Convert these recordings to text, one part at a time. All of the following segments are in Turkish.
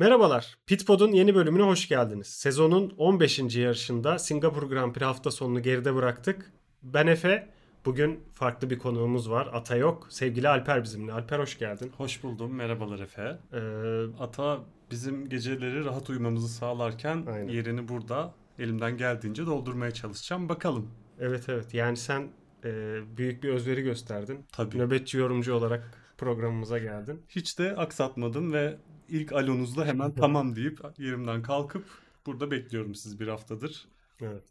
Merhabalar, Pitpod'un yeni bölümüne hoş geldiniz. Sezonun 15. yarışında Singapur Grand Prix hafta sonunu geride bıraktık. Ben Efe, bugün farklı bir konuğumuz var. Ata yok, sevgili Alper bizimle. Alper hoş geldin. Hoş buldum, merhabalar Efe. Ee, Ata bizim geceleri rahat uyumamızı sağlarken Aynen. yerini burada elimden geldiğince doldurmaya çalışacağım. Bakalım. evet evet, yani sen e, büyük bir özveri gösterdin. Tabii. Nöbetçi yorumcu olarak programımıza geldin. Hiç de aksatmadım ve ilk alonuzda hemen tamam deyip yerimden kalkıp burada bekliyorum siz bir haftadır. Evet.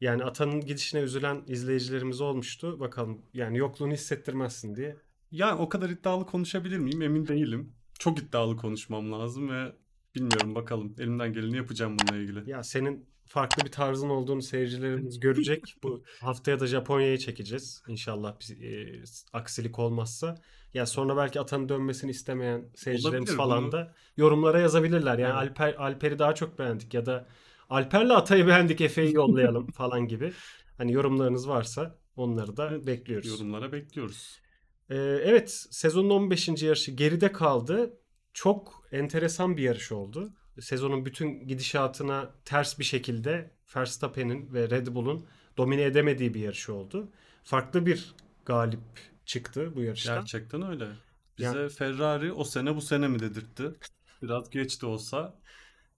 Yani Ata'nın gidişine üzülen izleyicilerimiz olmuştu. Bakalım yani yokluğunu hissettirmezsin diye. Yani o kadar iddialı konuşabilir miyim emin değilim. Çok iddialı konuşmam lazım ve bilmiyorum bakalım elimden geleni yapacağım bununla ilgili. Ya senin farklı bir tarzın olduğunu seyircilerimiz görecek. Bu haftaya da Japonya'yı çekeceğiz. İnşallah bir e, aksilik olmazsa. Ya sonra belki Atan'ın dönmesini istemeyen seyircilerimiz Olabilir, falan bunu- da yorumlara yazabilirler. Yani Evet. Alper Alper'i daha çok beğendik ya da Alper'le Atay'ı beğendik Efe'yi yollayalım falan gibi. Hani yorumlarınız varsa onları da Evet, bekliyoruz. Yorumlara bekliyoruz. Ee, evet, sezonun 15. yarışı geride kaldı. Çok enteresan bir yarış oldu. Sezonun bütün gidişatına ters bir şekilde Verstappen'in ve Red Bull'un domine edemediği bir yarış oldu. Farklı bir galip çıktı bu yarıştan. Gerçekten öyle. Bize Ya- Ferrari o sene bu sene mi dedirtti. Biraz geç de olsa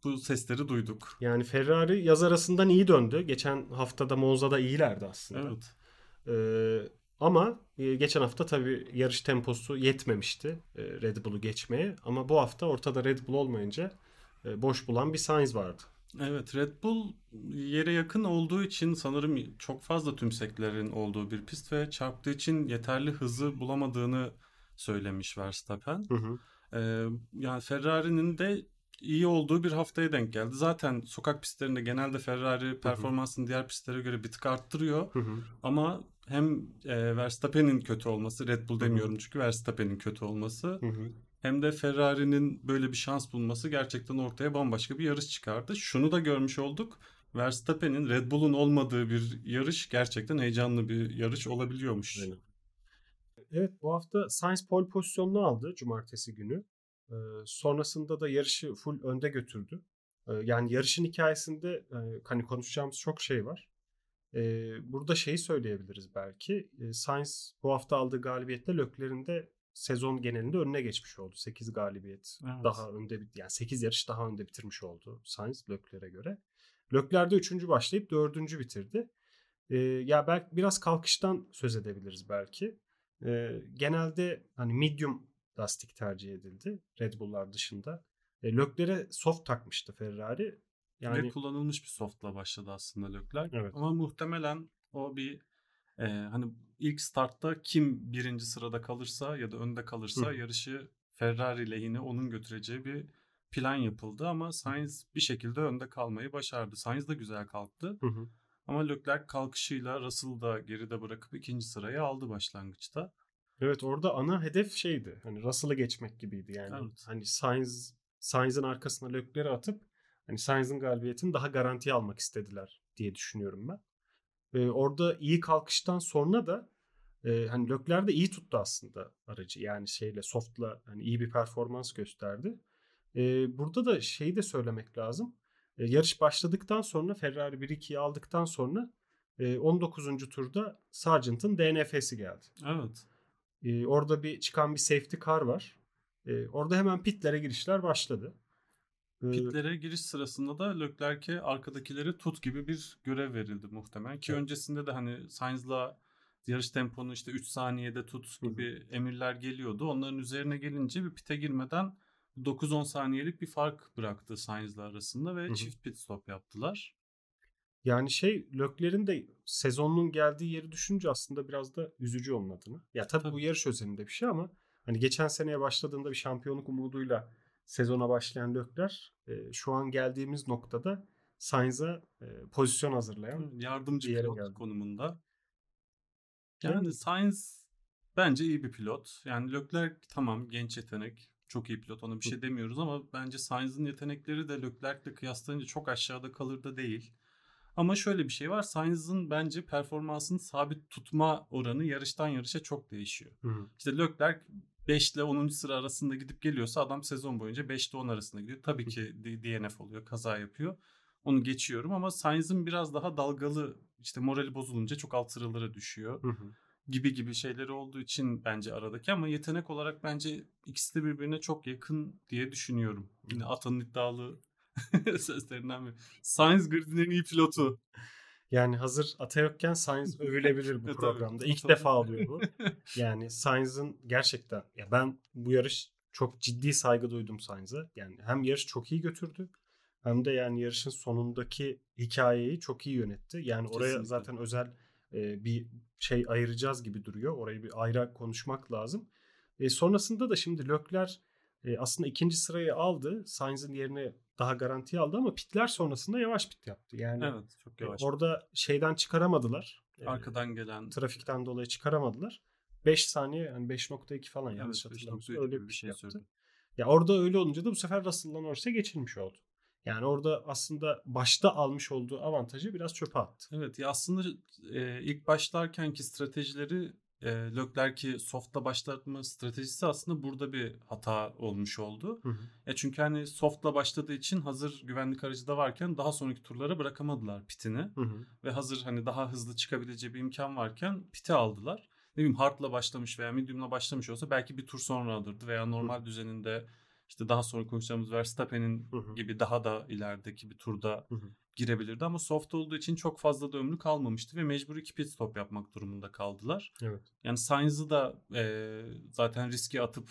bu sesleri duyduk. Yani Ferrari yaz arasından iyi döndü. Geçen haftada Monza'da iyilerdi aslında. Evet. Ee, ama e, geçen hafta tabii yarış temposu yetmemişti e, Red Bull'u geçmeye. Ama bu hafta ortada Red Bull olmayınca boş bulan bir Sainz vardı. Evet Red Bull yere yakın olduğu için sanırım çok fazla tümseklerin olduğu bir pist ve çarptığı için yeterli hızı bulamadığını söylemiş Verstappen. Hı hı. Ee, yani Ferrari'nin de iyi olduğu bir haftaya denk geldi. Zaten sokak pistlerinde genelde Ferrari performansını diğer pistlere göre bir tık arttırıyor. Hı hı. Ama hem e, Verstappen'in kötü olması, Red Bull hı. demiyorum çünkü Verstappen'in kötü olması, Hı hı. Hem de Ferrari'nin böyle bir şans bulması gerçekten ortaya bambaşka bir yarış çıkardı. Şunu da görmüş olduk. Verstappen'in Red Bull'un olmadığı bir yarış gerçekten heyecanlı bir yarış olabiliyormuş. Aynen. Evet bu hafta Sainz pole pozisyonunu aldı cumartesi günü. Ee, sonrasında da yarışı full önde götürdü. Ee, yani yarışın hikayesinde e, hani konuşacağımız çok şey var. Ee, burada şeyi söyleyebiliriz belki. Ee, Sainz bu hafta aldığı galibiyetle Leclerc'in de sezon genelinde önüne geçmiş oldu. 8 galibiyet Evet. daha önde bit- yani 8 yarış daha önde bitirmiş oldu Sainz Leclerc'e göre. Leclerc de 3. başlayıp 4. bitirdi. Ee, ya belki biraz kalkıştan söz edebiliriz belki. Ee, genelde hani medium lastik tercih edildi Red Bull'lar dışında. E, Leclerc'e soft takmıştı Ferrari. Yani Ve kullanılmış bir softla başladı aslında Leclerc. Evet. Ama muhtemelen o bir e, hani ilk startta kim birinci sırada kalırsa ya da önde kalırsa Hı. yarışı Ferrari lehine onun götüreceği bir plan yapıldı ama Sainz bir şekilde önde kalmayı başardı. Sainz de güzel kalktı Hı hı. ama Leclerc kalkışıyla Russell'ı da geride bırakıp ikinci sırayı aldı başlangıçta. Evet orada ana hedef şeydi. Hani Russell'ı geçmek gibiydi yani. Evet. Hani Sainz Sainz'in arkasına Leclerc'i atıp hani Sainz'in galibiyetini daha garantiye almak istediler diye düşünüyorum ben. Ee, orada iyi kalkıştan sonra da e, hani Leclerc de iyi tuttu aslında aracı. Yani şeyle soft'la hani iyi bir performans gösterdi. Ee, burada da şeyi de söylemek lazım. Ee, yarış başladıktan sonra Ferrari 1-2'yi aldıktan sonra e, 19. turda Sargent'ın DNF'si geldi. Evet. Ee, orada bir çıkan bir safety car var. Ee, orada hemen pitlere girişler başladı. Pitlere giriş sırasında da Leclerc'e arkadakileri tut gibi bir görev verildi muhtemelen. Ki Evet. öncesinde de hani Sainz'la yarış temponu işte 3 saniyede tut gibi emirler geliyordu. Onların üzerine gelince bir pite girmeden 9-10 saniyelik bir fark bıraktı Sainz'la arasında ve Hı hı. çift pit stop yaptılar. Yani şey Leclerc'in de sezonun geldiği yeri düşünce aslında biraz da üzücü onun adına. Ya tabii, bu Tabii. yarış özelinde bir şey ama hani geçen seneye başladığında bir şampiyonluk umuduyla sezona başlayan Leclerc e, şu an geldiğimiz noktada Sainz'a e, pozisyon hazırlayan Yardımcı pilot geldi. konumunda. Yani Sainz bence iyi bir pilot. Yani Leclerc tamam genç yetenek. Çok iyi pilot. Ona bir şey demiyoruz ama bence Sainz'in yetenekleri de Leclerc'le kıyaslayınca çok aşağıda kalır da değil. Ama şöyle bir şey var. Sainz'ın bence performansını sabit tutma oranı yarıştan yarışa çok değişiyor. Hı hı. İşte Leclerc 5 ile 10. sıra arasında gidip geliyorsa adam sezon boyunca 5 ile 10 arasında gidiyor. Tabii ki DNF oluyor, kaza yapıyor. Onu geçiyorum ama Sainz'ın biraz daha dalgalı işte morali bozulunca çok alt sıralara düşüyor. Hı hı. Gibi gibi şeyleri olduğu için bence aradaki ama yetenek olarak bence ikisi de birbirine çok yakın diye düşünüyorum. Yine Atan'ın iddialı seslerinden biri. Sainz gridin en iyi pilotu. Yani hazır ata yokken Sainz övülebilir bu programda. İlk defa oluyor bu. Yani Sainz'ın gerçekten ya ben bu yarış çok ciddi saygı duydum Sainz'a. Yani hem yarış çok iyi götürdü hem de yani yarışın sonundaki hikayeyi çok iyi yönetti. Yani Kesinlikle. oraya zaten özel e, bir şey ayıracağız gibi duruyor. Orayı bir ayrı konuşmak lazım. E, sonrasında da şimdi Lökler e, aslında ikinci sırayı aldı. Sainz'in yerine daha garanti aldı ama pitler sonrasında yavaş pit yaptı. Yani evet, çok yavaş. E, orada şeyden çıkaramadılar. Arkadan gelen trafikten dolayı çıkaramadılar. 5 saniye yani 5.2 falan evet, yanlış hatırlamıyorsam öyle bir, bir şey yaptı. Ya orada öyle olunca da bu sefer Russell'dan Norris'e geçilmiş oldu. Yani orada aslında başta almış olduğu avantajı biraz çöpe attı. Evet ya aslında e, ilk başlarkenki stratejileri e, Leclerc'i soft'la başlatma stratejisi aslında burada bir hata olmuş oldu. Hı hı. E çünkü hani soft'la başladığı için hazır güvenlik aracı da varken daha sonraki turlara bırakamadılar pitini. Hı hı. Ve hazır hani daha hızlı çıkabileceği bir imkan varken piti aldılar. Ne bileyim hard'la başlamış veya medium'la başlamış olsa belki bir tur sonra alırdı veya normal hı. düzeninde işte daha sonra konuşacağımız Verstappen'in gibi daha da ilerideki bir turda hı hı. girebilirdi ama soft olduğu için çok fazla da ömrü kalmamıştı ve mecbur iki pit stop yapmak durumunda kaldılar. Evet. Yani Sainz'ı da e, zaten riske atıp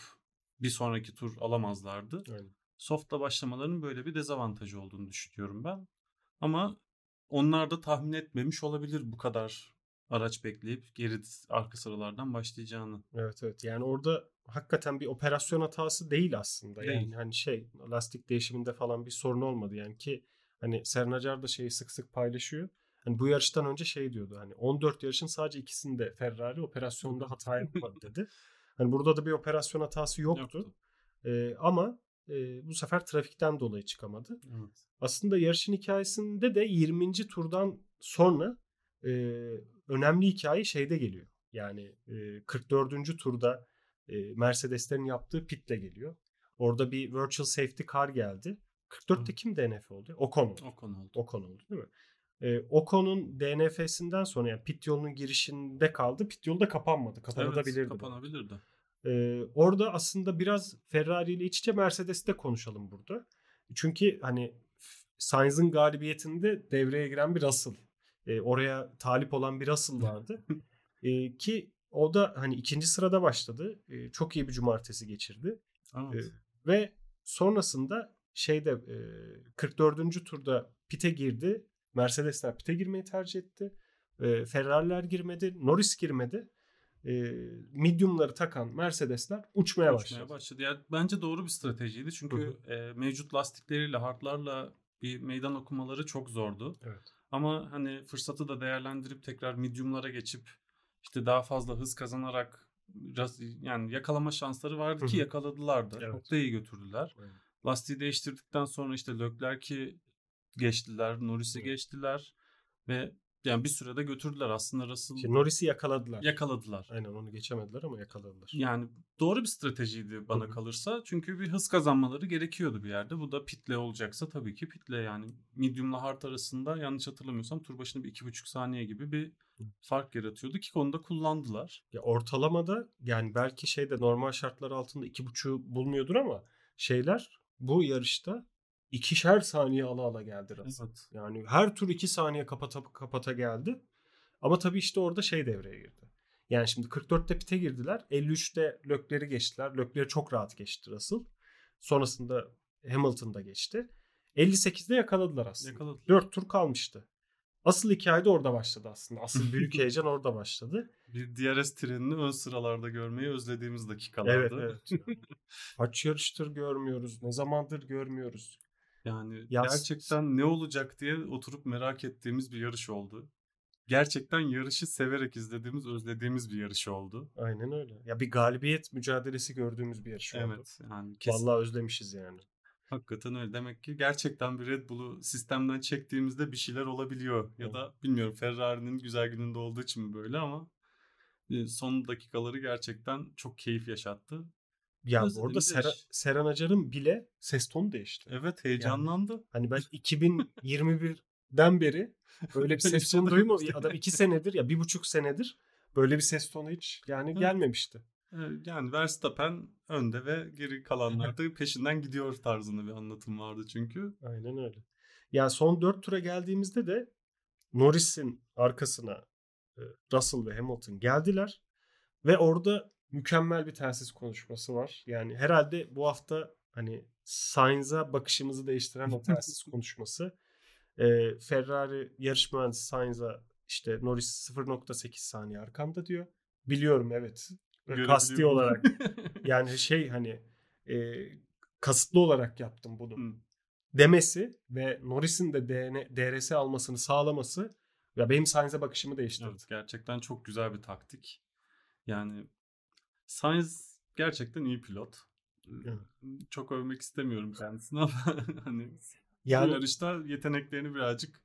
bir sonraki tur alamazlardı. Aynen. Soft'la başlamalarının böyle bir dezavantajı olduğunu düşünüyorum ben. Ama onlar da tahmin etmemiş olabilir bu kadar araç bekleyip geri arka sıralardan başlayacağını. Evet evet yani orada hakikaten bir operasyon hatası değil aslında. Değil. Yani hani şey lastik değişiminde falan bir sorun olmadı yani ki hani Sernacar da şeyi sık sık paylaşıyor. Hani bu yarıştan önce şey diyordu hani 14 yarışın sadece ikisinde Ferrari operasyonda hata yapmadı dedi. Hani burada da bir operasyon hatası yoktu. yoktu. Ee, ama e, bu sefer trafikten dolayı çıkamadı. Evet. Aslında yarışın hikayesinde de 20. turdan sonra e, önemli hikaye şeyde geliyor. Yani e, 44. turda e, Mercedeslerin yaptığı pitle geliyor. Orada bir virtual safety car geldi. 44'te kim DNF oldu? Ocon oldu. Ocon oldu. Ocon oldu değil mi? E, Ocon'un DNF'sinden sonra yani pit yolunun girişinde kaldı. Pit yolu da kapanmadı. Kapanabilirdi. Evet, kapanabilirdi. E, orada aslında biraz Ferrari ile iç içe Mercedes'te konuşalım burada. Çünkü hani Sainz'ın galibiyetinde devreye giren bir Russell. E, oraya talip olan bir Russell vardı. e, ki o da hani ikinci sırada başladı. E, çok iyi bir cumartesi geçirdi. Evet. E, ve sonrasında şeyde e, 44. turda pite girdi. Mercedesler pite girmeyi tercih etti. E, Ferrari'ler girmedi. Norris girmedi. E, medium'ları takan Mercedesler uçmaya, uçmaya başladı. başladı. Yani bence doğru bir stratejiydi. Çünkü e, mevcut lastikleriyle, hardlarla bir meydan okumaları çok zordu. Evet. Ama hani fırsatı da değerlendirip tekrar medium'lara geçip işte daha fazla hız kazanarak yani yakalama şansları vardı ki yakaladılar da. Evet. Çok da iyi götürdüler. Evet. Lastiği değiştirdikten sonra işte Leclerc'i geçtiler, Norris'i geçtiler ve yani bir sürede götürdüler aslında Russell. İşte Norris'i yakaladılar. Yakaladılar. Aynen onu geçemediler ama yakaladılar. Yani doğru bir stratejiydi bana Hı-hı. kalırsa. Çünkü bir hız kazanmaları gerekiyordu bir yerde. Bu da pitle olacaksa tabii ki pitle yani medium'la hard arasında yanlış hatırlamıyorsam tur başına bir iki buçuk saniye gibi bir fark yaratıyordu ki konuda kullandılar. Ya ortalamada yani belki şeyde normal şartlar altında iki buçuğu bulmuyordur ama şeyler bu yarışta ikişer saniye ala ala geldi Russell. Evet. Yani her tur iki saniye kapata kapata geldi. Ama tabii işte orada şey devreye girdi. Yani şimdi 44'te pite girdiler. 53'te Lökler'i geçtiler. Lökler'i çok rahat geçti Russell. Sonrasında Hamilton'da geçti. 58'de yakaladılar aslında. Yakaladılar. 4 tur kalmıştı. Asıl hikaye de orada başladı aslında. Asıl büyük heyecan orada başladı. Bir DRS trenini ön sıralarda görmeyi özlediğimiz dakikalardı. Evet evet. Kaç yarıştır görmüyoruz. Ne zamandır görmüyoruz. Yani Yaz... gerçekten ne olacak diye oturup merak ettiğimiz bir yarış oldu. Gerçekten yarışı severek izlediğimiz, özlediğimiz bir yarış oldu. Aynen öyle. Ya bir galibiyet mücadelesi gördüğümüz bir yarış oldu. Evet. Yani kesin... Vallahi özlemişiz yani. Hakikaten öyle. Demek ki gerçekten bir Red Bull'u sistemden çektiğimizde bir şeyler olabiliyor. Ya da bilmiyorum Ferrari'nin güzel gününde olduğu için mi böyle ama son dakikaları gerçekten çok keyif yaşattı. Ya Özledim Sera, iş. Seren Acar'ın bile ses tonu değişti. Evet heyecanlandı. Hani ben 2021'den beri böyle bir ses tonu duymadım. Adam iki senedir ya bir buçuk senedir böyle bir ses tonu hiç yani Evet. gelmemişti. Ee, Yani Verstappen önde ve geri kalanlar da peşinden gidiyor tarzında bir anlatım vardı çünkü. Aynen öyle. Ya son dört tura geldiğimizde de Norris'in arkasına e, Russell ve Hamilton geldiler. Ve orada mükemmel bir telsiz konuşması var. Yani herhalde bu hafta hani Sainz'a bakışımızı değiştiren o telsiz konuşması. E, Ferrari yarış mühendisi Sainz'a işte Norris 0.8 saniye arkamda diyor. Biliyorum evet. Ve Kasti olarak yani şey hani e, kasıtlı olarak yaptım bunu Hı. demesi ve Norris'in de DN, DRS almasını sağlaması ya benim Sainz'e bakışımı değiştirdi. Evet, gerçekten çok güzel bir taktik. Yani Sainz gerçekten iyi pilot. Evet. Çok övmek istemiyorum kendisini ama hani bu Yani yarışta yeteneklerini birazcık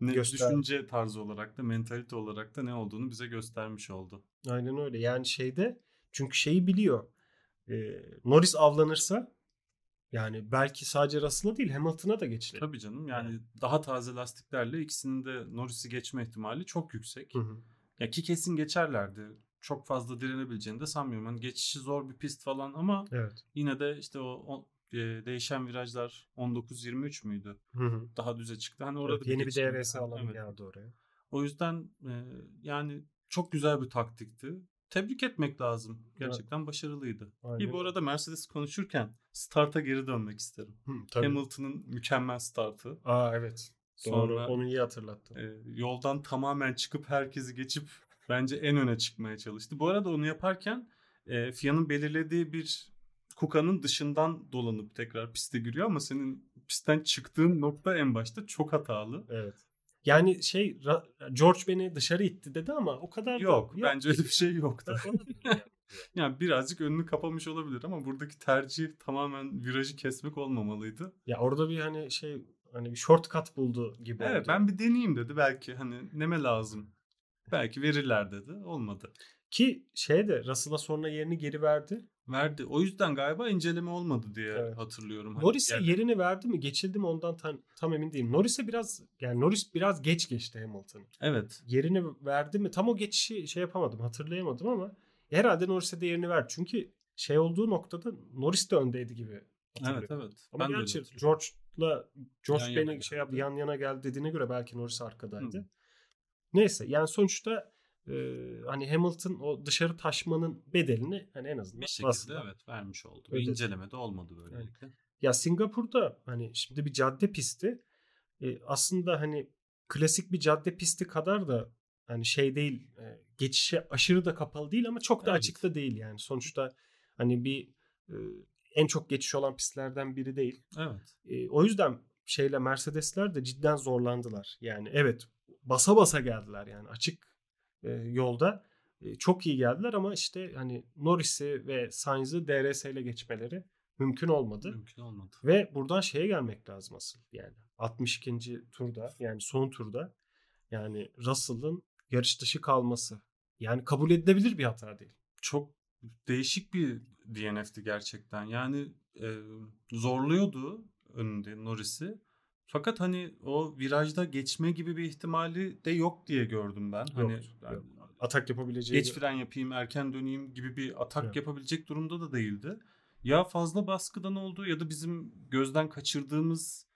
ne, Gösterdi. düşünce tarzı olarak da mentalite olarak da ne olduğunu bize göstermiş oldu. aynen öyle. Yani şeyde çünkü şeyi biliyor. Ee, Norris avlanırsa yani belki sadece Russell'a değil Hamilton'a da geçilir. Tabii canım yani daha taze lastiklerle ikisinin de Norris'i geçme ihtimali çok yüksek. Hı hı. Ya ki kesin geçerlerdi. Çok fazla direnebileceğini de sanmıyorum. Hani geçişi zor bir pist falan ama Evet. yine de işte o, o, e, değişen virajlar 19-23 müydü? Hı hı. Daha düze çıktı. Hani orada Evet, yeni bir DRS alanı evet. geldi oraya. O yüzden e, yani çok güzel bir taktikti. Tebrik etmek lazım. Gerçekten başarılıydı. Aynen İyi bu arada Mercedes konuşurken starta geri dönmek isterim. Hı, tabii. Hamilton'ın mükemmel startı. Aa evet. Doğru. Sonra Onu iyi hatırlattın. e, yoldan tamamen çıkıp herkesi geçip bence en öne çıkmaya çalıştı. Bu arada onu yaparken e, FIA'nın belirlediği bir Kuka'nın dışından dolanıp tekrar piste giriyor ama senin pistten çıktığın nokta en başta çok hatalı. Evet. Yani şey George beni dışarı itti dedi ama o kadar da- Yok, bence öyle bir şey yoktu. Yani birazcık önünü kapamış olabilir ama buradaki tercih tamamen virajı kesmek olmamalıydı. Ya orada bir hani şey hani bir shortcut buldu gibi Evet oldu. ben bir deneyeyim dedi belki hani neme lazım. Belki verirler dedi. Olmadı. Ki şey de Russell'a sonra yerini geri verdi. Verdi. O yüzden galiba inceleme olmadı diye Evet. hatırlıyorum. Hani Norris'e yani- yerini verdi mi geçildi mi ondan tam, tam emin değilim. Norris'e biraz yani Norris biraz geç geçti Hamilton. Evet. Yerini verdi mi tam o geçişi şey yapamadım hatırlayamadım ama herhalde Norris'e de yerini verdi. Çünkü şey olduğu noktada Norris de öndeydi gibi. Evet evet. Ama Ben gerçi. George'la George Yan beni şey yaptı yan yana geldi dediğine göre belki Norris arkadaydı. Hı. Neyse yani sonuçta e, hani Hamilton o dışarı taşmanın bedelini hani en azından bir şekilde Russell'a- evet vermiş oldu. Ödedi. Bir inceleme de olmadı böylelikle. Ya Singapur'da hani şimdi bir cadde pisti e, aslında hani klasik bir cadde pisti kadar da hani şey değil e, geçişe aşırı da kapalı değil ama çok da Evet. açık da değil yani. Sonuçta hani bir e, en çok geçiş olan pistlerden biri değil. Evet. E, o yüzden şeyle Mercedesler de cidden zorlandılar. Yani evet basa basa geldiler yani açık e, yolda e, çok iyi geldiler ama işte hani Norris'i ve Sainz'ı DRS ile geçmeleri mümkün olmadı. Mümkün olmadı. Ve buradan şeye gelmek lazım asıl yani 62. turda yani son turda yani Russell'ın yarış dışı kalması yani kabul edilebilir bir hata değil. Çok değişik bir DNF'ti gerçekten. Yani e, zorluyordu önünde Norris'i. Fakat hani o virajda geçme gibi bir ihtimali de yok diye gördüm ben. Hani yani yok. Atak yapabileceği geç fren yapayım, erken döneyim gibi bir atak Evet. yapabilecek durumda da değildi. Ya fazla baskıdan oldu ya da bizim gözden kaçırdığımız,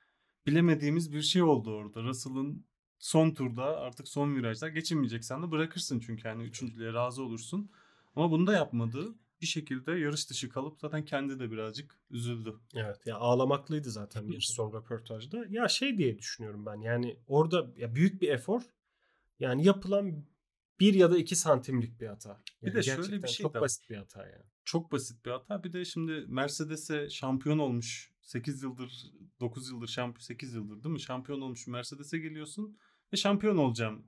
bilemediğimiz bir şey oldu orada. Russell'ın son turda artık son virajlar geçemeyeceksen de bırakırsın çünkü yani üçüncülüğe razı olursun. Ama bunu da yapmadı. Bir şekilde yarış dışı kalıp zaten kendi de birazcık üzüldü. Evet ya ağlamaklıydı zaten bir son röportajda. Ya şey diye düşünüyorum ben yani orada ya büyük bir efor yani yapılan bir ya da iki santimlik bir hata. Bir Yani de şöyle bir şey çok de- basit bir hata yani. Çok basit bir hata. Bir de şimdi Mercedes'e şampiyon olmuş 8 yıldır 9 yıldır şampiyon 8 yıldır değil mi? Şampiyon olmuş bir Mercedes'e geliyorsun ve şampiyon olacağım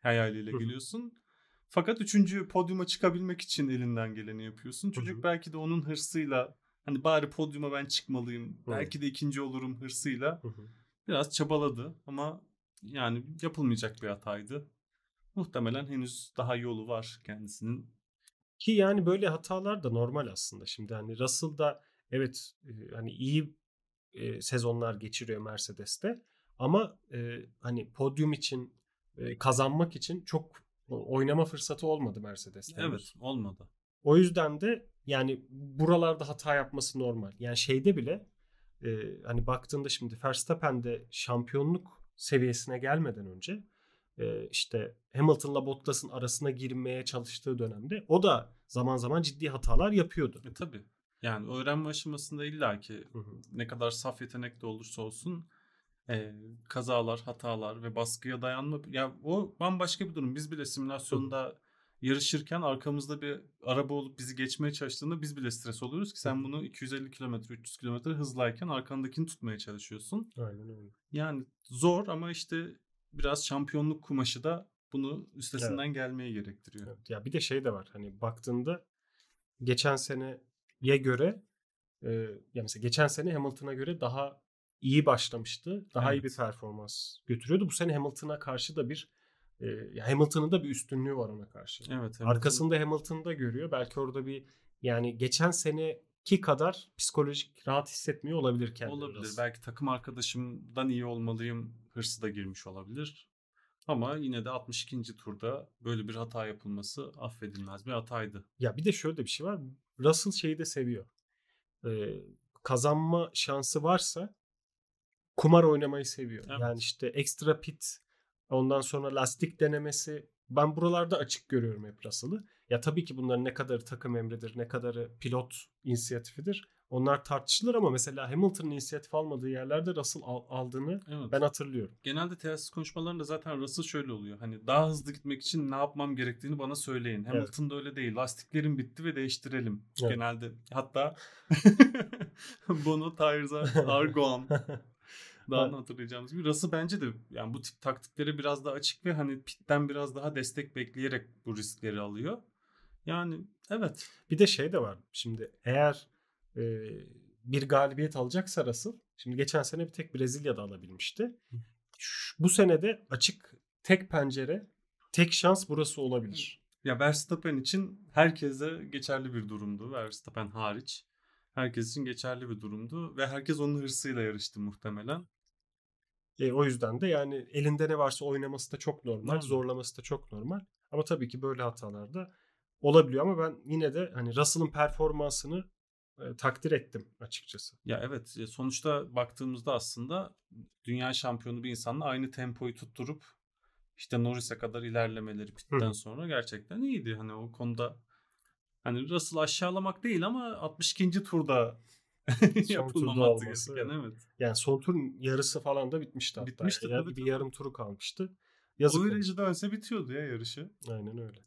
hayaliyle geliyorsun. Fakat üçüncü podyuma çıkabilmek için elinden geleni yapıyorsun. Çocuk hı. belki de onun hırsıyla hani bari podyuma ben çıkmalıyım. Hı. Belki de ikinci olurum hırsıyla Hı hı. biraz çabaladı ama yani yapılmayacak bir hataydı. Muhtemelen henüz daha yolu var kendisinin. Ki yani böyle hatalar da normal aslında. Şimdi hani Russell da evet e, hani iyi e, sezonlar geçiriyor Mercedes'te ama e, hani podyum için kazanmak için çok oynama fırsatı olmadı Mercedes'te. Evet, olmadı. O yüzden de yani buralarda hata yapması normal. Yani şeyde bile e, hani baktığında şimdi Verstappen'de şampiyonluk seviyesine gelmeden önce e, işte Hamilton'la Bottas'ın arasına girmeye çalıştığı dönemde o da zaman zaman ciddi hatalar yapıyordu. E, tabii. Yani öğrenme aşamasında illaki ne kadar saf yetenekli olursa olsun e, kazalar, hatalar ve baskıya dayanma ya o bambaşka bir durum. Biz bile simülasyonda yarışırken arkamızda bir araba olup bizi geçmeye çalıştığında biz bile stres oluyoruz ki sen bunu 250 km 300 km hızlayken arkandakini tutmaya çalışıyorsun. Aynen öyle. Yani zor ama işte biraz şampiyonluk kumaşı da bunu üstesinden evet. gelmeye gerektiriyor. Evet. Ya bir de şey de var hani baktığında geçen seneye göre e, ya mesela geçen sene Hamilton'a göre daha iyi başlamıştı. Daha evet. iyi bir performans götürüyordu. Bu sene Hamilton'a karşı da bir e, Hamilton'ın da bir üstünlüğü var ona karşı. Evet. Hamilton. Arkasında Hamilton'da görüyor. Belki orada bir yani geçen seneki kadar psikolojik rahat hissetmiyor olabilir kendini. Olabilir. Biraz. Belki takım arkadaşımdan iyi olmalıyım hırsı da girmiş olabilir. Ama yine de 62. turda böyle bir hata yapılması affedilmez bir hataydı. Ya bir de şöyle de bir şey var. Russell şeyi de seviyor. Ee, kazanma şansı varsa kumar oynamayı seviyor. Evet. Yani işte ekstra pit Ondan sonra lastik denemesi. Ben buralarda açık görüyorum hep Russell'ı. Ya tabii ki bunların ne kadarı takım emridir, ne kadarı pilot inisiyatifidir. Onlar tartışılır ama mesela Hamilton'ın inisiyatif almadığı yerlerde Russell aldığını evet. ben hatırlıyorum. Genelde telsiz konuşmalarında zaten Russell şöyle oluyor. Hani daha hızlı gitmek için ne yapmam gerektiğini bana söyleyin. Hamilton'da evet. öyle değil. Lastiklerim bitti ve değiştirelim. Evet. Genelde hatta Bono Tires are gone daha ben... hatırlayacağımız gibi. Russell bence de yani bu tip taktikleri biraz daha açık ve hani pitten biraz daha destek bekleyerek bu riskleri alıyor. Yani evet. Bir de şey de var. Şimdi eğer e, bir galibiyet alacaksa Russell. Şimdi geçen sene bir tek Brezilya'da alabilmişti. Şu, bu sene de açık tek pencere, tek şans burası olabilir. Ya Verstappen için herkese geçerli bir durumdu. Verstappen hariç. Herkes için geçerli bir durumdu ve herkes onun hırsıyla yarıştı muhtemelen. E, o yüzden de yani elinde ne varsa oynaması da çok normal, hmm. zorlaması da çok normal. Ama tabii ki böyle hatalar da olabiliyor ama ben yine de hani Russell'ın performansını e, takdir ettim açıkçası. Ya evet sonuçta baktığımızda aslında dünya şampiyonu bir insanla aynı tempoyu tutturup işte Norris'e kadar ilerlemeleri pitten sonra gerçekten iyiydi. Hani o konuda hani Russell aşağılamak değil ama 62. turda yapılmaması gereken evet. Yani son turun yarısı falan da bitmişti hatta. Bitmişti yani tabii, bir yarım turu kalmıştı. Yazık o derece dönse bitiyordu ya yarışı. Aynen öyle.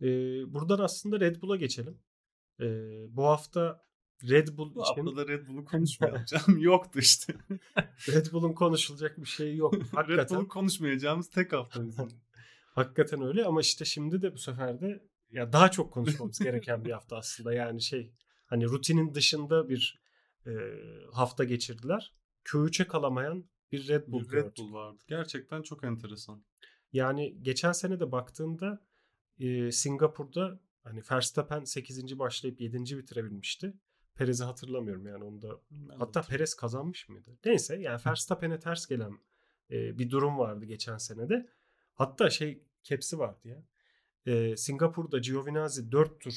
Ee, buradan aslında Red Bull'a geçelim. Ee, bu hafta Red Bull bu için... hafta Red Bull'u konuşmayacağım. Yoktu işte. Red Bull'un konuşulacak bir şey yok. Hakikaten. Red Bull'u konuşmayacağımız tek hafta Hakikaten öyle ama işte şimdi de bu sefer de ya daha çok konuşmamız gereken bir hafta aslında. Yani şey hani rutinin dışında bir e, hafta geçirdiler. Q3'e kalamayan bir Red Bull, bir Red Bull vardı. Gerçekten çok enteresan. Yani geçen sene de baktığında e, Singapur'da hani Verstappen 8. başlayıp 7. bitirebilmişti. Perez'i hatırlamıyorum yani onda. Ben Hatta Perez kazanmış mıydı? Neyse yani Verstappen'e ters gelen e, bir durum vardı geçen senede. Hatta şey kepsi vardı ya. E, Singapur'da Giovinazzi 4 tur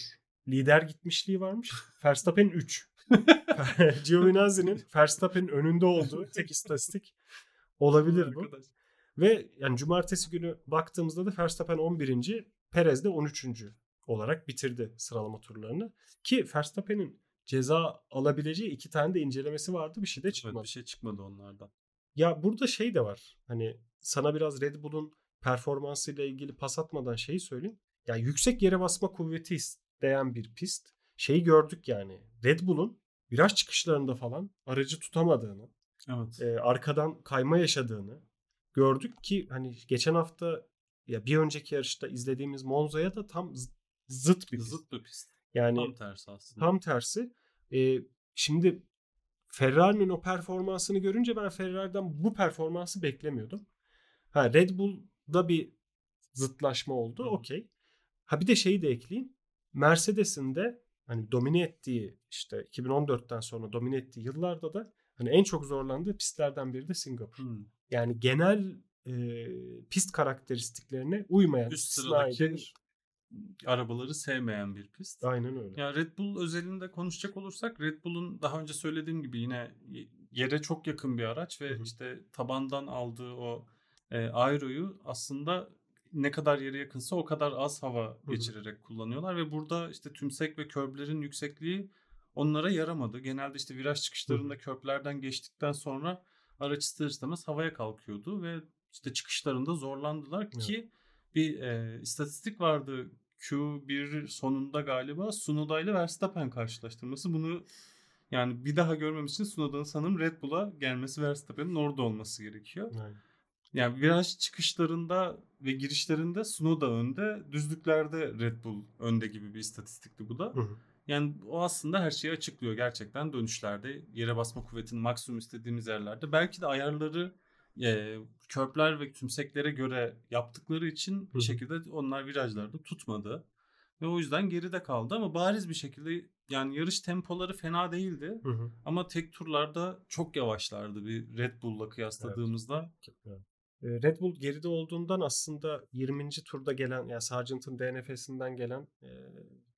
lider gitmişliği varmış. Verstappen 3. Giovinazzi'nin Verstappen'in önünde olduğu tek istatistik olabilir bu. Ve yani cumartesi günü baktığımızda da Verstappen 11. Perez de 13. olarak bitirdi sıralama turlarını. Ki Verstappen'in ceza alabileceği iki tane de incelemesi vardı. Bir şey de çıkmadı. Evet, bir şey çıkmadı onlardan. Ya burada şey de var. Hani sana biraz Red Bull'un performansıyla ilgili pas atmadan şeyi söyleyeyim. Ya yüksek yere basma kuvveti isteyen bir pist. Şeyi gördük yani. Red Bull'un viraj çıkışlarında falan aracı tutamadığını, evet. e, arkadan kayma yaşadığını gördük ki hani geçen hafta ya bir önceki yarışta izlediğimiz Monza'ya da tam zıt bir pist. Zıt bir pist. Yani tam tersi aslında. Tam tersi. E, şimdi Ferrari'nin o performansını görünce ben Ferrari'den bu performansı beklemiyordum. Ha Red Bull'da bir zıtlaşma oldu. Okey. Ha bir de şeyi de ekleyeyim. Mercedes'in de hani domine ettiği işte 2014'ten sonra domine ettiği yıllarda da hani en çok zorlandığı pistlerden biri de Singapur. Hmm. Yani genel e, pist karakteristiklerine uymayan üst sıradaki arabaları sevmeyen bir pist. Aynen öyle. Ya Red Bull özelinde konuşacak olursak Red Bull'un daha önce söylediğim gibi yine yere çok yakın bir araç ve Hı-hı. işte tabandan aldığı o e, aeroyu aslında ne kadar yere yakınsa o kadar az hava Hı-hı. geçirerek kullanıyorlar ve burada işte tümsek ve körblerin yüksekliği onlara yaramadı. Genelde işte viraj çıkışlarında Hı-hı. geçtikten sonra araç ister istemez havaya kalkıyordu ve işte çıkışlarında zorlandılar evet. ki bir e, istatistik vardı Q1 sonunda galiba Sunoda ile Verstappen karşılaştırması. Bunu yani bir daha görmem için Sunoda'nın sanırım Red Bull'a gelmesi Verstappen'in orada olması gerekiyor. Aynen. Yani viraj çıkışlarında ve girişlerinde Sunoda önde, düzlüklerde Red Bull önde gibi bir istatistikti bu da. Hı hı. Yani o aslında her şeyi açıklıyor gerçekten dönüşlerde. Yere basma kuvvetinin maksimum istediğimiz yerlerde. Belki de ayarları e, körpler ve tümseklere göre yaptıkları için bir şekilde onlar virajlarda tutmadı. Ve o yüzden geride kaldı ama bariz bir şekilde yani yarış tempoları fena değildi. Hı hı. Ama tek turlarda çok yavaşlardı bir Red Bull'la kıyasladığımızda. Evet. Red Bull geride olduğundan aslında 20. turda gelen yani Sargent'ın DNF'sinden gelen e,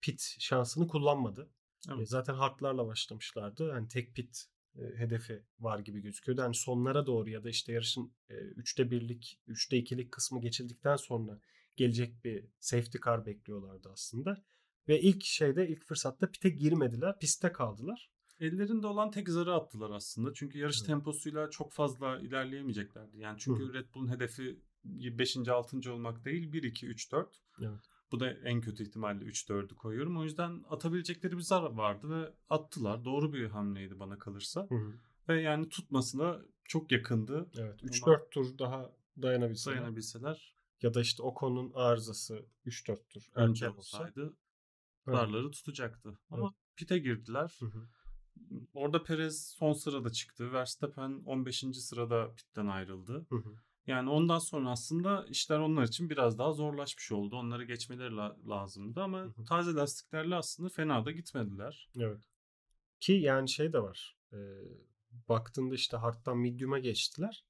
pit şansını kullanmadı. Evet. E, zaten hardlarla başlamışlardı. Yani tek pit e, hedefi var gibi gözüküyordu. Yani sonlara doğru ya da işte yarışın e, üçte birlik, üçte ikilik kısmı geçildikten sonra gelecek bir safety car bekliyorlardı aslında. Ve ilk şeyde ilk fırsatta pite girmediler. Piste kaldılar. Ellerinde olan tek zarı attılar aslında. Çünkü yarış evet. temposuyla çok fazla ilerleyemeyeceklerdi. Yani çünkü Hı. Red Bull'un hedefi 5. 6. olmak değil 1 2 3 4. Evet. Bu da en kötü ihtimalle 3-4'ü koyuyorum. O yüzden atabilecekleri bir zar vardı ve attılar. Doğru bir hamleydi bana kalırsa. Hı hı. Ve yani tutmasına çok yakındı. Evet 3-4 tur daha dayanabilseler. Dayanabilseler. Ya da işte o konunun arızası 3-4 tur önce olsaydı zarları tutacaktı. Ama evet. pite girdiler. Hı hı. Orada Perez son sırada çıktı. Verstappen 15. sırada pitten ayrıldı. Hı hı. Yani ondan sonra aslında işler onlar için biraz daha zorlaşmış oldu. Onları geçmeleri la- lazımdı ama hı hı. taze lastiklerle aslında fena da gitmediler. Evet. Ki yani şey de var. E, baktığında işte hard'dan medium'a geçtiler.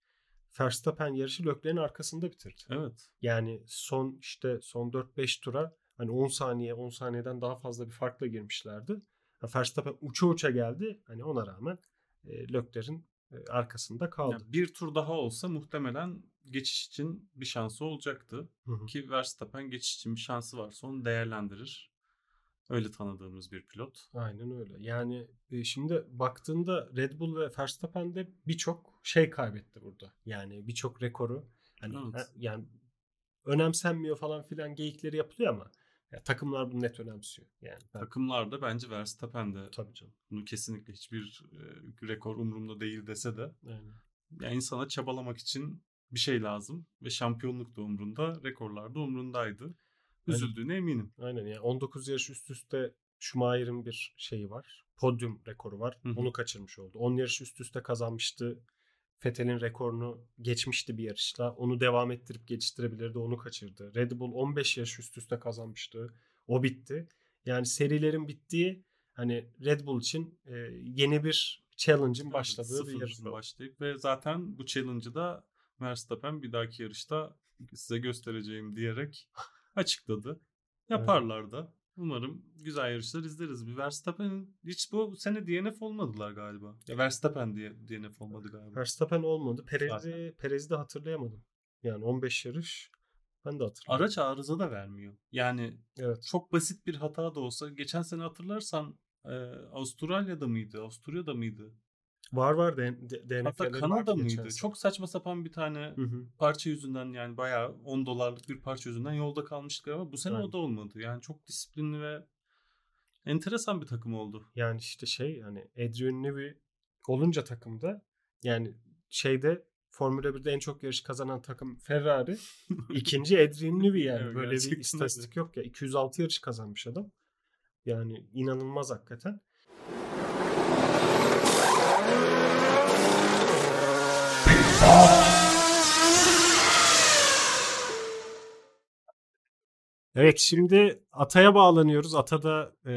Verstappen yarışı Leclerc'in arkasında bitirdi. Evet. Yani son işte son 4-5 tura hani 10 saniye 10 saniyeden daha fazla bir farkla girmişlerdi. Verstappen uça uça geldi. Hani ona rağmen e, Leclerc'in arkasında kaldı. Yani bir tur daha olsa muhtemelen geçiş için bir şansı olacaktı. Hı hı. Ki Verstappen geçiş için bir şansı varsa onu değerlendirir. Öyle tanıdığımız bir pilot. Aynen öyle. Yani şimdi baktığında Red Bull ve Verstappen de birçok şey kaybetti burada. Yani birçok rekoru. Yani, evet. yani önemsenmiyor falan filan geyikleri yapılıyor ama ya, takımlar bunu net önemsiyor. Yani ben... Takımlarda bence Verstappen de Tabii canım. bunu kesinlikle hiçbir e, rekor umurumda değil dese de Aynen. yani insana çabalamak için bir şey lazım ve şampiyonluk da umrunda, rekorlar da umrundaydı. Üzüldüğüne Aynen. eminim. Aynen yani 19 yarış üst üste Schumacher'in bir şeyi var. Podyum rekoru var. Hı-hı. Onu kaçırmış oldu. 10 yarış üst üste kazanmıştı. Fethel'in rekorunu geçmişti bir yarışla. Onu devam ettirip geliştirebilirdi. Onu kaçırdı. Red Bull 15 yarış üst üste kazanmıştı. O bitti. Yani serilerin bittiği hani Red Bull için e, yeni bir challenge'ın başladığı evet, bir yarış başlayıp ve zaten bu challenge'ı da Verstappen bir dahaki yarışta size göstereceğim diyerek açıkladı. Yaparlar da. Umarım güzel yarışlar izleriz. Bir Verstappen hiç bu sene DNF olmadılar galiba. Ya Verstappen diye DNF olmadı galiba. Verstappen olmadı. Perez'i Perez'i de hatırlayamadım. Yani 15 yarış ben de hatırlıyorum. Araç arıza da vermiyor. Yani evet. çok basit bir hata da olsa geçen sene hatırlarsan e, Avustralya'da mıydı? Avusturya'da mıydı? Var var DNF'leri Hatta Kanada mıydı? Çok saçma sapan bir tane hı hı. parça yüzünden yani bayağı 10 dolarlık bir parça yüzünden yolda kalmıştık ama bu sene Aynen. o da olmadı. Yani çok disiplinli ve enteresan bir takım oldu. Yani işte şey hani Adrian Newey olunca takımda yani şeyde Formula 1'de en çok yarış kazanan takım Ferrari. ikinci Adrian Newey yani. Evet, Böyle bir istatistik yok ya. 206 yarış kazanmış adam. Yani inanılmaz hakikaten. Evet şimdi Ata'ya bağlanıyoruz. Ata da e,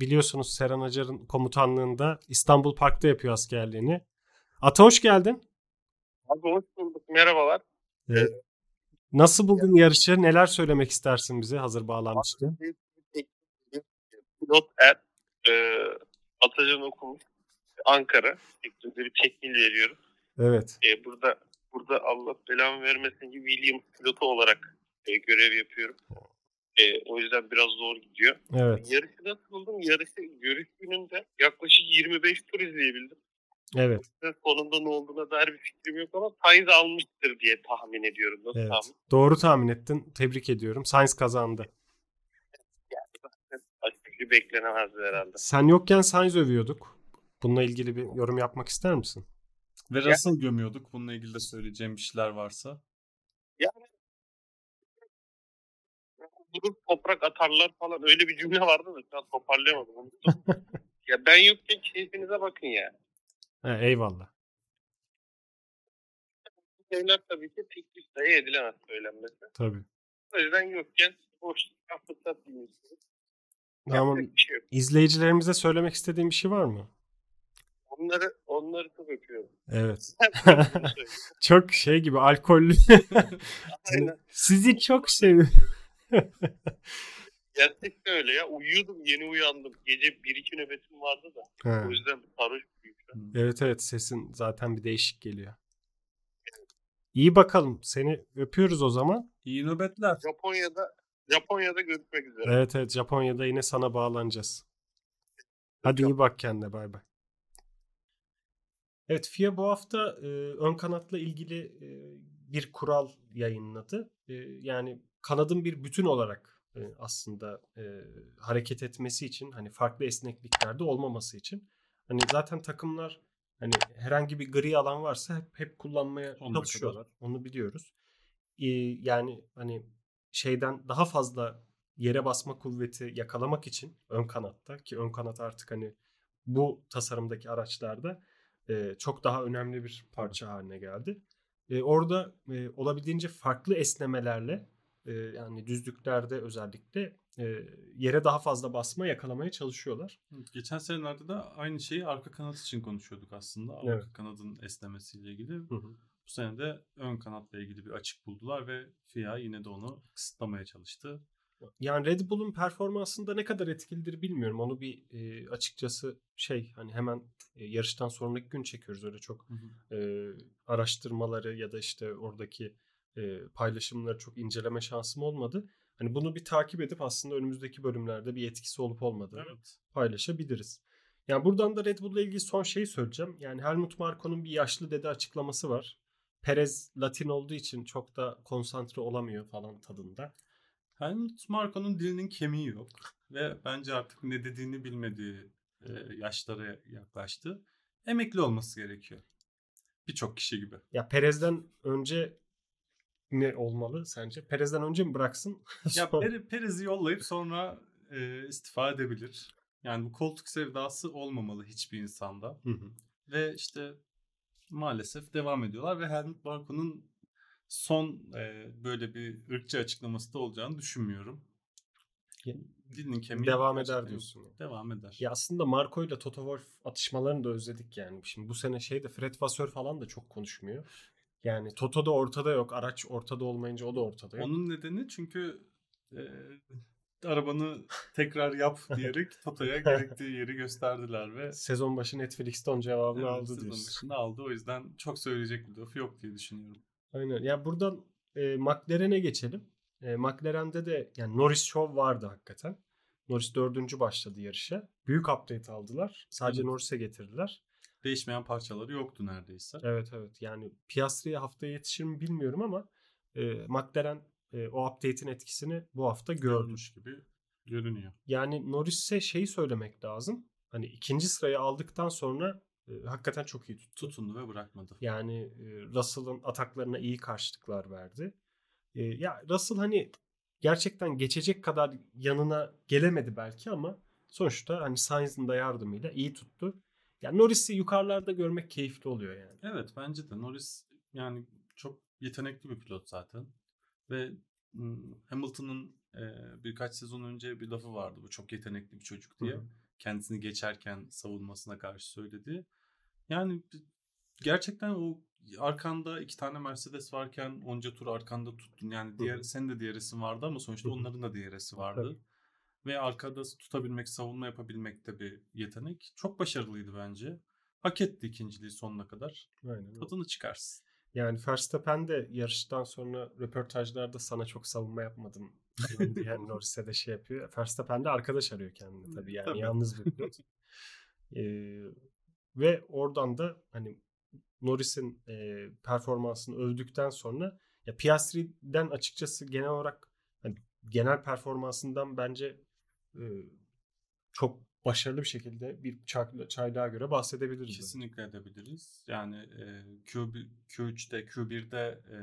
biliyorsunuz Seren Acar'ın komutanlığında İstanbul Park'ta yapıyor askerliğini. Ata hoş geldin. Abi hoş bulduk. Merhabalar. Evet. Nasıl buldun yarışı? Neler söylemek istersin bize hazır bağlanmışken? Pilot Er, e, Atacan okumuş. Ankara. Sektörde bir tekmil veriyorum. Evet. E, burada burada Allah belamı vermesin ki Williams pilotu olarak e, görev yapıyorum. E, o yüzden biraz zor gidiyor. Evet. Yarışı nasıl buldum? Yarışı görüş gününde yaklaşık 25 tur izleyebildim. Evet. Ve sonunda ne olduğuna dair bir fikrim yok ama Sainz almıştır diye tahmin ediyorum. Nasıl Evet. tahmin? Doğru tahmin ettin. Tebrik ediyorum. Science kazandı. Bir şey beklenemezdi herhalde. Sen yokken Sainz övüyorduk. Bununla ilgili bir yorum yapmak ister misin? Ve Russell gömüyorduk. Bununla ilgili de söyleyeceğim bir şeyler varsa. Durup toprak atarlar falan öyle bir cümle vardı da şu an toparlayamadım. Ya ben yokken keyfinize bakın ya. He, eyvallah. Şeyler tabii ki teklif dahi edilemez söylenmesi. Tabii. O yüzden yokken boş fırsat dinliyorsunuz. Tamam. Şey. İzleyicilerimize söylemek istediğin bir şey var mı? Onları, onları çok öpüyorum. Evet. Çok şey gibi alkollü. Aynen. Sizi çok seviyorum. Gerçekten öyle ya. Uyuyordum yeni uyandım. Gece 1-2 nöbetim vardı da. He. O yüzden sarhoş büyük. Evet evet sesin zaten bir değişik geliyor. İyi bakalım. Seni öpüyoruz o zaman. İyi nöbetler. Japonya'da Japonya'da görüşmek üzere. Evet evet Japonya'da yine sana bağlanacağız. Hadi iyi bak kendine bay bay. Evet FIA bu hafta e, ön kanatla ilgili e, bir kural yayınladı. E, yani kanadın bir bütün olarak e, aslında e, hareket etmesi için hani farklı esnekliklerde olmaması için hani zaten takımlar hani herhangi bir gri alan varsa hep, hep kullanmaya çalışıyorlar. Onu biliyoruz. E, yani hani şeyden daha fazla yere basma kuvveti yakalamak için ön kanatta ki ön kanat artık hani bu tasarımdaki araçlarda e, çok daha önemli bir parça haline geldi. E, orada e, olabildiğince farklı esnemelerle e, yani düzlüklerde özellikle e, yere daha fazla basma yakalamaya çalışıyorlar. Geçen senelerde de aynı şeyi arka kanat için konuşuyorduk aslında. Arka Evet. kanadın esnemesiyle ilgili. Hı hı. Bu sene de ön kanatla ilgili bir açık buldular ve FIA yine de onu kısıtlamaya çalıştı. Yani Red Bull'un performansında ne kadar etkilidir bilmiyorum. Onu bir e, açıkçası şey hani hemen e, yarıştan sonraki gün çekiyoruz öyle çok e, araştırmaları ya da işte oradaki e, paylaşımları çok inceleme şansım olmadı. Hani bunu bir takip edip aslında önümüzdeki bölümlerde bir etkisi olup olmadığını Evet. paylaşabiliriz. Yani buradan da Red Bull'la ilgili son şeyi söyleyeceğim. Yani Helmut Marko'nun bir yaşlı dede açıklaması var. Perez Latin olduğu için çok da konsantre olamıyor falan tadında. Helmut Marko'nun dilinin kemiği yok. Ve bence artık ne dediğini bilmediği e, yaşlara yaklaştı. Emekli olması gerekiyor. Birçok kişi gibi. Ya Perez'den önce ne olmalı sence? Perez'den önce mi bıraksın? Ya Pere- Perez'i yollayıp sonra e, istifa edebilir. Yani bu koltuk sevdası olmamalı hiçbir insanda. Hı hı. Ve işte maalesef devam ediyorlar ve Helmut Marko'nun son e, böyle bir ırkçı açıklaması da olacağını düşünmüyorum. Dilinin kemiği Devam eder diyorsun. yani. Devam eder. Ya aslında Marco ile Toto Wolff atışmalarını da özledik yani. Şimdi bu sene şeyde Fred Vasseur falan da çok konuşmuyor. Yani Toto da ortada yok. Araç ortada olmayınca o da ortada yok. Onun nedeni çünkü e, arabanı tekrar yap diyerek Toto'ya gerektiği yeri gösterdiler ve Sezon başı Netflix'te onun cevabını Evet, aldı sezon diyorsun. başında aldı. O yüzden çok söyleyecek bir lafı yok diye düşünüyorum. Aynen. Ya buradan e, McLaren'e geçelim. E, McLaren'de de yani Norris Show vardı hakikaten. Norris dördüncü başladı yarışa. Büyük update aldılar. Sadece Evet. Norris'e getirdiler. Değişmeyen parçaları yoktu neredeyse. Evet evet. Yani Piastri'ye haftaya yetişir mi bilmiyorum ama e, McLaren e, o update'in etkisini bu hafta gördü. Görmüş gibi görünüyor. Yani Norris'e şeyi söylemek lazım. Hani ikinci sırayı aldıktan sonra e, hakikaten çok iyi tuttu. Tutundu ve bırakmadı. Yani e, Russell'ın ataklarına iyi karşılıklar verdi. E, ya Russell hani gerçekten geçecek kadar yanına gelemedi belki ama sonuçta hani Sainz'ın da yardımıyla iyi tuttu. Yani Norris'i yukarılarda görmek keyifli oluyor yani. Evet bence de Norris yani çok yetenekli bir pilot zaten. Ve Hamilton'ın e, birkaç sezon önce bir lafı vardı bu çok yetenekli bir çocuk diye. Hı hı. Kendisini geçerken savunmasına karşı söyledi. Yani gerçekten o arkanda iki tane Mercedes varken onca tur arkanda tuttun. Yani diğer hı. senin de DRS'in vardı ama sonuçta Hı hı. onların da DRS'i vardı. Tabii. Ve arkada tutabilmek, savunma yapabilmek de bir yetenek. Çok başarılıydı bence. Hak etti ikinciliği sonuna kadar. Aynen. Tadını çıkarsın. Yani Verstappen de yarıştan sonra röportajlarda sana çok savunma yapmadım yani Norris'e de şey yapıyor. Verstappen de arkadaş arıyor kendini tabii yani Tabii. yalnız bir pilot. Ee, ve oradan da hani Norris'in e, performansını övdükten sonra ya Piastri'den açıkçası genel olarak hani genel performansından bence çok başarılı bir şekilde bir çay- çaylağa göre bahsedebiliriz. Kesinlikle edebiliriz. Yani e, Q1, Q3'te, Q1'de e,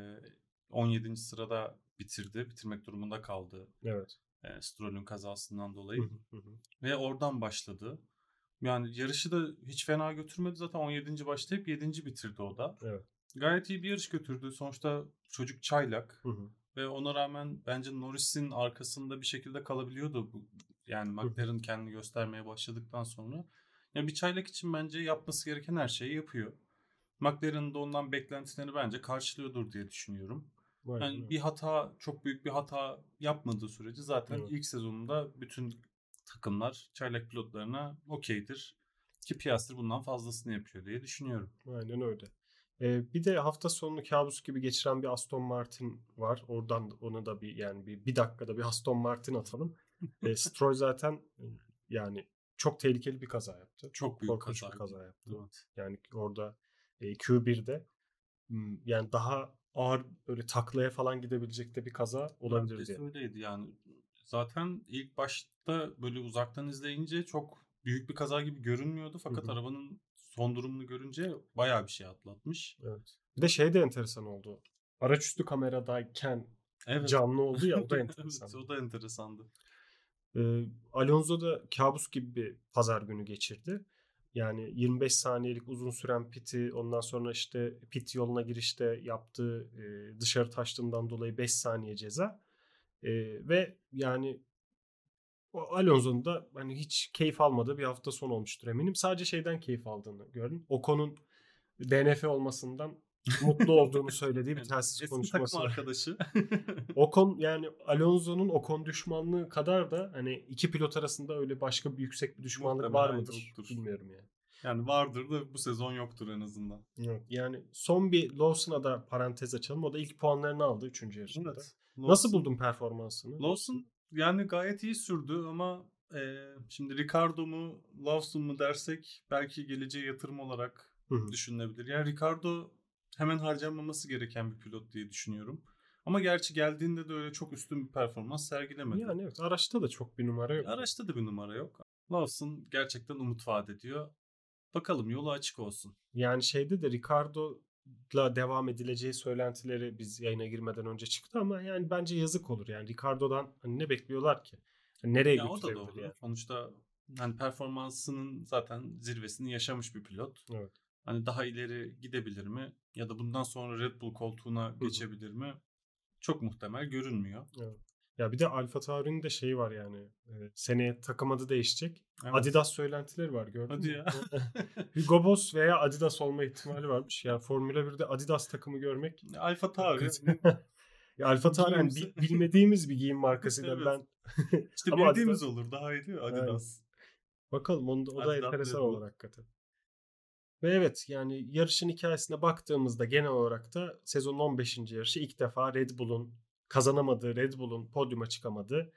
17. sırada bitirdi. Bitirmek durumunda kaldı Evet. e, Stroll'ün kazasından dolayı. hı, hı hı. Ve oradan başladı. Yani yarışı da hiç fena götürmedi. Zaten 17. başlayıp 7. bitirdi o da. Evet. Gayet iyi bir yarış götürdü. Sonuçta çocuk çaylak. Hı hı. Ve ona rağmen bence Norris'in arkasında bir şekilde kalabiliyordu. Bu. Yani McLaren kendini göstermeye başladıktan sonra. Ya bir çaylak için bence yapması gereken her şeyi yapıyor. McLaren'ın da ondan beklentilerini bence karşılıyordur diye düşünüyorum. Aynen Yani öyle. bir hata, çok büyük bir hata yapmadığı sürece zaten Evet. ilk sezonunda bütün takımlar çaylak pilotlarına okeydir. Ki Piastri bundan fazlasını yapıyor diye düşünüyorum. Aynen öyle. Ee, bir de hafta sonunu kabus gibi geçiren bir Aston Martin var. Oradan da- onu da bir yani bir, bir dakikada bir Aston Martin atalım. E, Stroll zaten e, yani çok tehlikeli bir kaza yaptı. Çok büyük korkunç kaza. bir kaza yaptı. Evet. Yani orada e, Q1'de m, yani daha ağır böyle taklaya falan gidebilecek de bir kaza olabilir Neredeyse diye. öyleydi yani. Zaten ilk başta böyle uzaktan izleyince çok büyük bir kaza gibi görünmüyordu. Fakat Hı hı. arabanın son durumunu görünce bayağı bir şey atlatmış. Evet. Bir de şey de enteresan oldu. Araçüstü kameradayken Evet. canlı oldu ya o da evet, enteresan. o da enteresandı. Ee, Alonso da kabus gibi bir pazar günü geçirdi. Yani 25 saniyelik uzun süren piti ondan sonra işte pit yoluna girişte yaptığı e, dışarı taştığından dolayı 5 saniye ceza. E, ve yani Alonso'nun da hani hiç keyif almadığı bir hafta sonu olmuştur eminim. Sadece şeyden keyif aldığını gördüm. Ocon'un DNF olmasından mutlu olduğunu söylediği bir telsiz konuşması takım arkadaşı. Ocon yani Alonso'nun Ocon düşmanlığı kadar da hani iki pilot arasında öyle başka bir yüksek bir düşmanlık var mıdır yoktur. bilmiyorum yani. yani vardır da bu sezon yoktur en azından. Evet. Yani son bir Lawson'a da parantez açalım. O da ilk puanlarını aldı 3. yarışında. Evet. Nasıl Lawson- buldun performansını? Lawson yani gayet iyi sürdü ama e, şimdi Ricardo mu Lawson mu dersek belki geleceğe yatırım olarak Hı hı. düşünülebilir. Yani Ricardo hemen harcanmaması gereken bir pilot diye düşünüyorum. Ama gerçi geldiğinde de öyle çok üstün bir performans sergilemedi. Yani evet araçta da çok bir numara yok. Araçta da bir numara yok. Lawson gerçekten umut vaat ediyor. Bakalım yolu açık olsun. Yani şeyde de Ricardo'la devam edileceği söylentileri biz yayına girmeden önce çıktı ama yani bence yazık olur. Yani Ricardo'dan hani ne bekliyorlar ki? Hani nereye Ya o da götürebilir doğru. yani? Sonuçta hani performansının zaten zirvesini yaşamış bir pilot. Evet. Hani daha ileri gidebilir mi? Ya da bundan sonra Red Bull koltuğuna geçebilir mi? Çok muhtemel görünmüyor. Ya bir de Alfa Tauri'nin de şeyi var yani. e, seneye takım adı değişecek. Evet. Adidas söylentileri var gördün Hadi mü? ya. Hugo Boss veya Adidas olma ihtimali varmış. Yani Formula 1'de Adidas takımı görmek. Alfa Tauri. ya Alfa Tauri hani bi- bilmediğimiz bir giyim markasıyla Evet. ben işte bildiğimiz olur. Daha iyi değil mi? Adidas. bakalım onu da- o da Adidas, enteresan olur hakikaten. Ve evet yani yarışın hikayesine baktığımızda genel olarak da sezonun 15. yarışı ilk defa Red Bull'un kazanamadığı, Red Bull'un podyuma çıkamadığı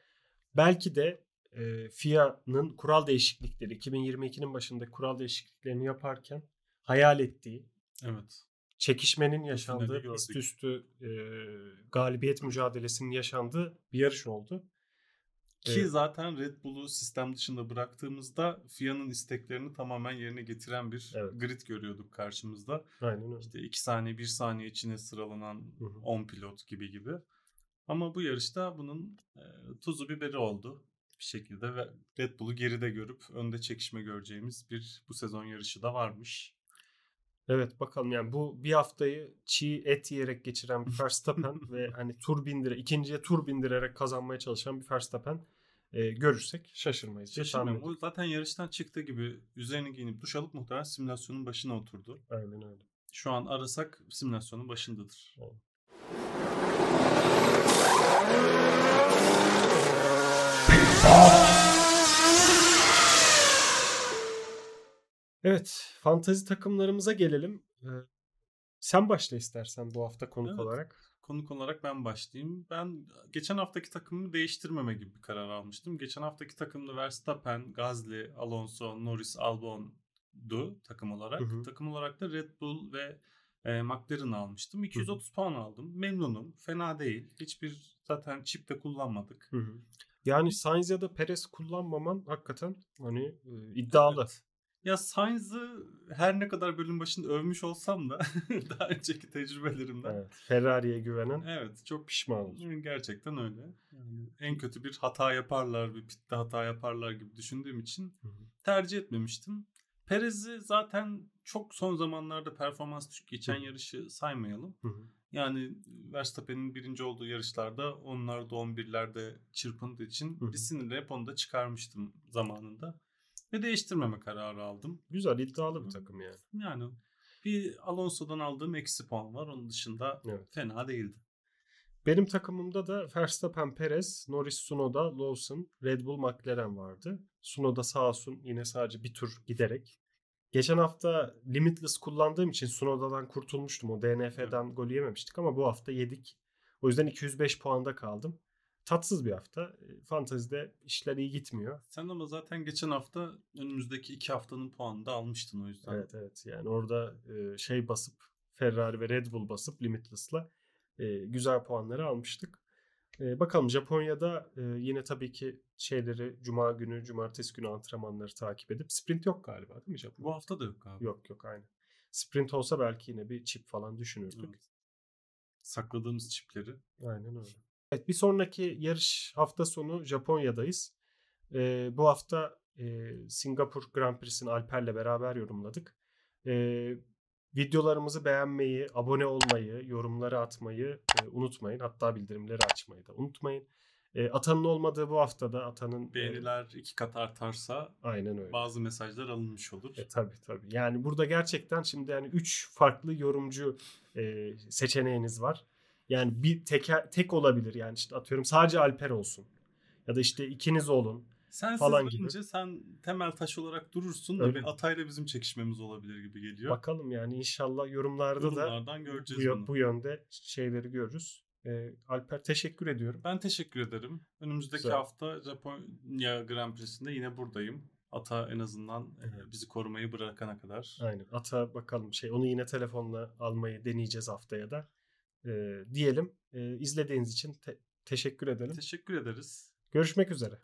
belki de e, FIA'nın kural değişiklikleri 2022'nin başında kural değişikliklerini yaparken hayal ettiği Evet. çekişmenin yaşandığı, üst üstü e, galibiyet mücadelesinin yaşandığı bir yarış oldu. Ki Evet. zaten Red Bull'u sistem dışında bıraktığımızda FIA'nın isteklerini tamamen yerine getiren bir Evet. grid görüyorduk karşımızda. Aynen öyle. İşte 2 saniye 1 saniye içine sıralanan Hı hı. 10 pilot gibi gibi. Ama bu yarışta bunun e, tuzu biberi oldu bir şekilde ve Red Bull'u geride görüp önde çekişme göreceğimiz bir bu sezon yarışı da varmış. Evet bakalım yani bu bir haftayı çiğ et yiyerek geçiren bir Verstappen ve hani tur bindire ikinciye tur bindirerek kazanmaya çalışan bir Verstappen e, görürsek şaşırmayız. ediyorum. O zaten yarıştan çıktığı gibi üzerine giyinip duş alıp muhtemelen simülasyonun başına oturdu. Aynen öyle. Şu an arasak simülasyonun başındadır. Evet fantazi takımlarımıza gelelim. Ee, sen başla istersen bu hafta konuk Evet. olarak. Konuk olarak ben başlayayım. Ben geçen haftaki takımımı değiştirmeme gibi bir karar almıştım. Geçen haftaki takımda Verstappen, Gasly, Alonso, Norris, Albon'du takım olarak. Hı hı. Takım olarak da Red Bull ve e, McLaren'ı almıştım. 230 puan aldım. Memnunum. Fena değil. Hiçbir zaten çip de kullanmadık. Hı hı. Yani Sainz ya da Perez kullanmaman hakikaten hani e, iddialı. Evet. Ya Sainz'ı her ne kadar bölüm başında övmüş olsam da daha önceki tecrübelerimden. Evet, Evet. Ferrari'ye güvenen çok pişman olur. Gerçekten öyle. Yani en kötü bir hata yaparlar, bir pitte hata yaparlar gibi düşündüğüm için Hı hı. tercih etmemiştim. Perez'i zaten çok son zamanlarda performans düşük geçen Hı. yarışı saymayalım. Hı hı. Yani Verstappen'in birinci olduğu yarışlarda onlarda 11'lerde çırpındığı için Hı hı. bir sinirle hep onu da çıkarmıştım zamanında. Ve değiştirmeme kararı aldım. Güzel iddialı bir takım yani. Yani bir Alonso'dan aldığım eksi puan var. Onun dışında Evet. fena değildi. Benim takımımda da Verstappen, Perez, Norris, Tsunoda, Lawson, Red Bull, McLaren vardı. Tsunoda sağ olsun yine sadece bir tur giderek. Geçen hafta Limitless kullandığım için Tsunoda'dan kurtulmuştum. O DNF'den golü yememiştik ama bu hafta yedik. O yüzden 205 puanda kaldım. Tatsız bir hafta. E, Fantezide işler iyi gitmiyor. Sen ama zaten geçen hafta önümüzdeki iki haftanın puanını da almıştın o yüzden. Evet evet yani orada e, şey basıp Ferrari ve Red Bull basıp Limitless'la e, güzel puanları almıştık. Bakalım Japonya'da yine tabii ki şeyleri Cuma günü, Cumartesi günü antrenmanları takip edip sprint yok galiba değil mi Japonya'da? Bu hafta da yok abi. Yok yok aynı. Sprint olsa belki yine bir çip falan düşünürdük. Evet. Sakladığımız çipleri. Aynen öyle. Evet bir sonraki yarış hafta sonu Japonya'dayız. Ee, bu hafta e, Singapur Grand Prix'sini Alper'le beraber yorumladık. Ee, videolarımızı beğenmeyi, abone olmayı, yorumları atmayı e, unutmayın. Hatta bildirimleri açmayı da unutmayın. E, Atan'ın olmadığı bu haftada Atan'ın... e, Beğeniler iki kat artarsa aynen öyle. bazı mesajlar alınmış olur. E, tabii tabii. Yani burada gerçekten şimdi yani 3 farklı yorumcu e, seçeneğiniz var. Yani bir teker, tek olabilir yani işte atıyorum sadece Alper olsun. Ya da işte ikiniz olun. Sensiz falan gibi. sen temel taş olarak durursun da Öyle bir mi? Atay'la bizim çekişmemiz olabilir gibi geliyor. Bakalım yani inşallah yorumlarda da Yorumlardan bu, göreceğiz yö- bunu. bu yönde şeyleri görürüz. E, Alper teşekkür ediyorum. Ben teşekkür ederim. Önümüzdeki Güzel. hafta Japonya Grand Prix'sinde yine buradayım. Ata en azından e, Evet. bizi korumayı bırakana kadar. Aynen. Ata bakalım şey onu yine telefonla almayı deneyeceğiz haftaya da. E, diyelim. E, izlediğiniz için te- teşekkür edelim. Teşekkür ederiz. Görüşmek üzere.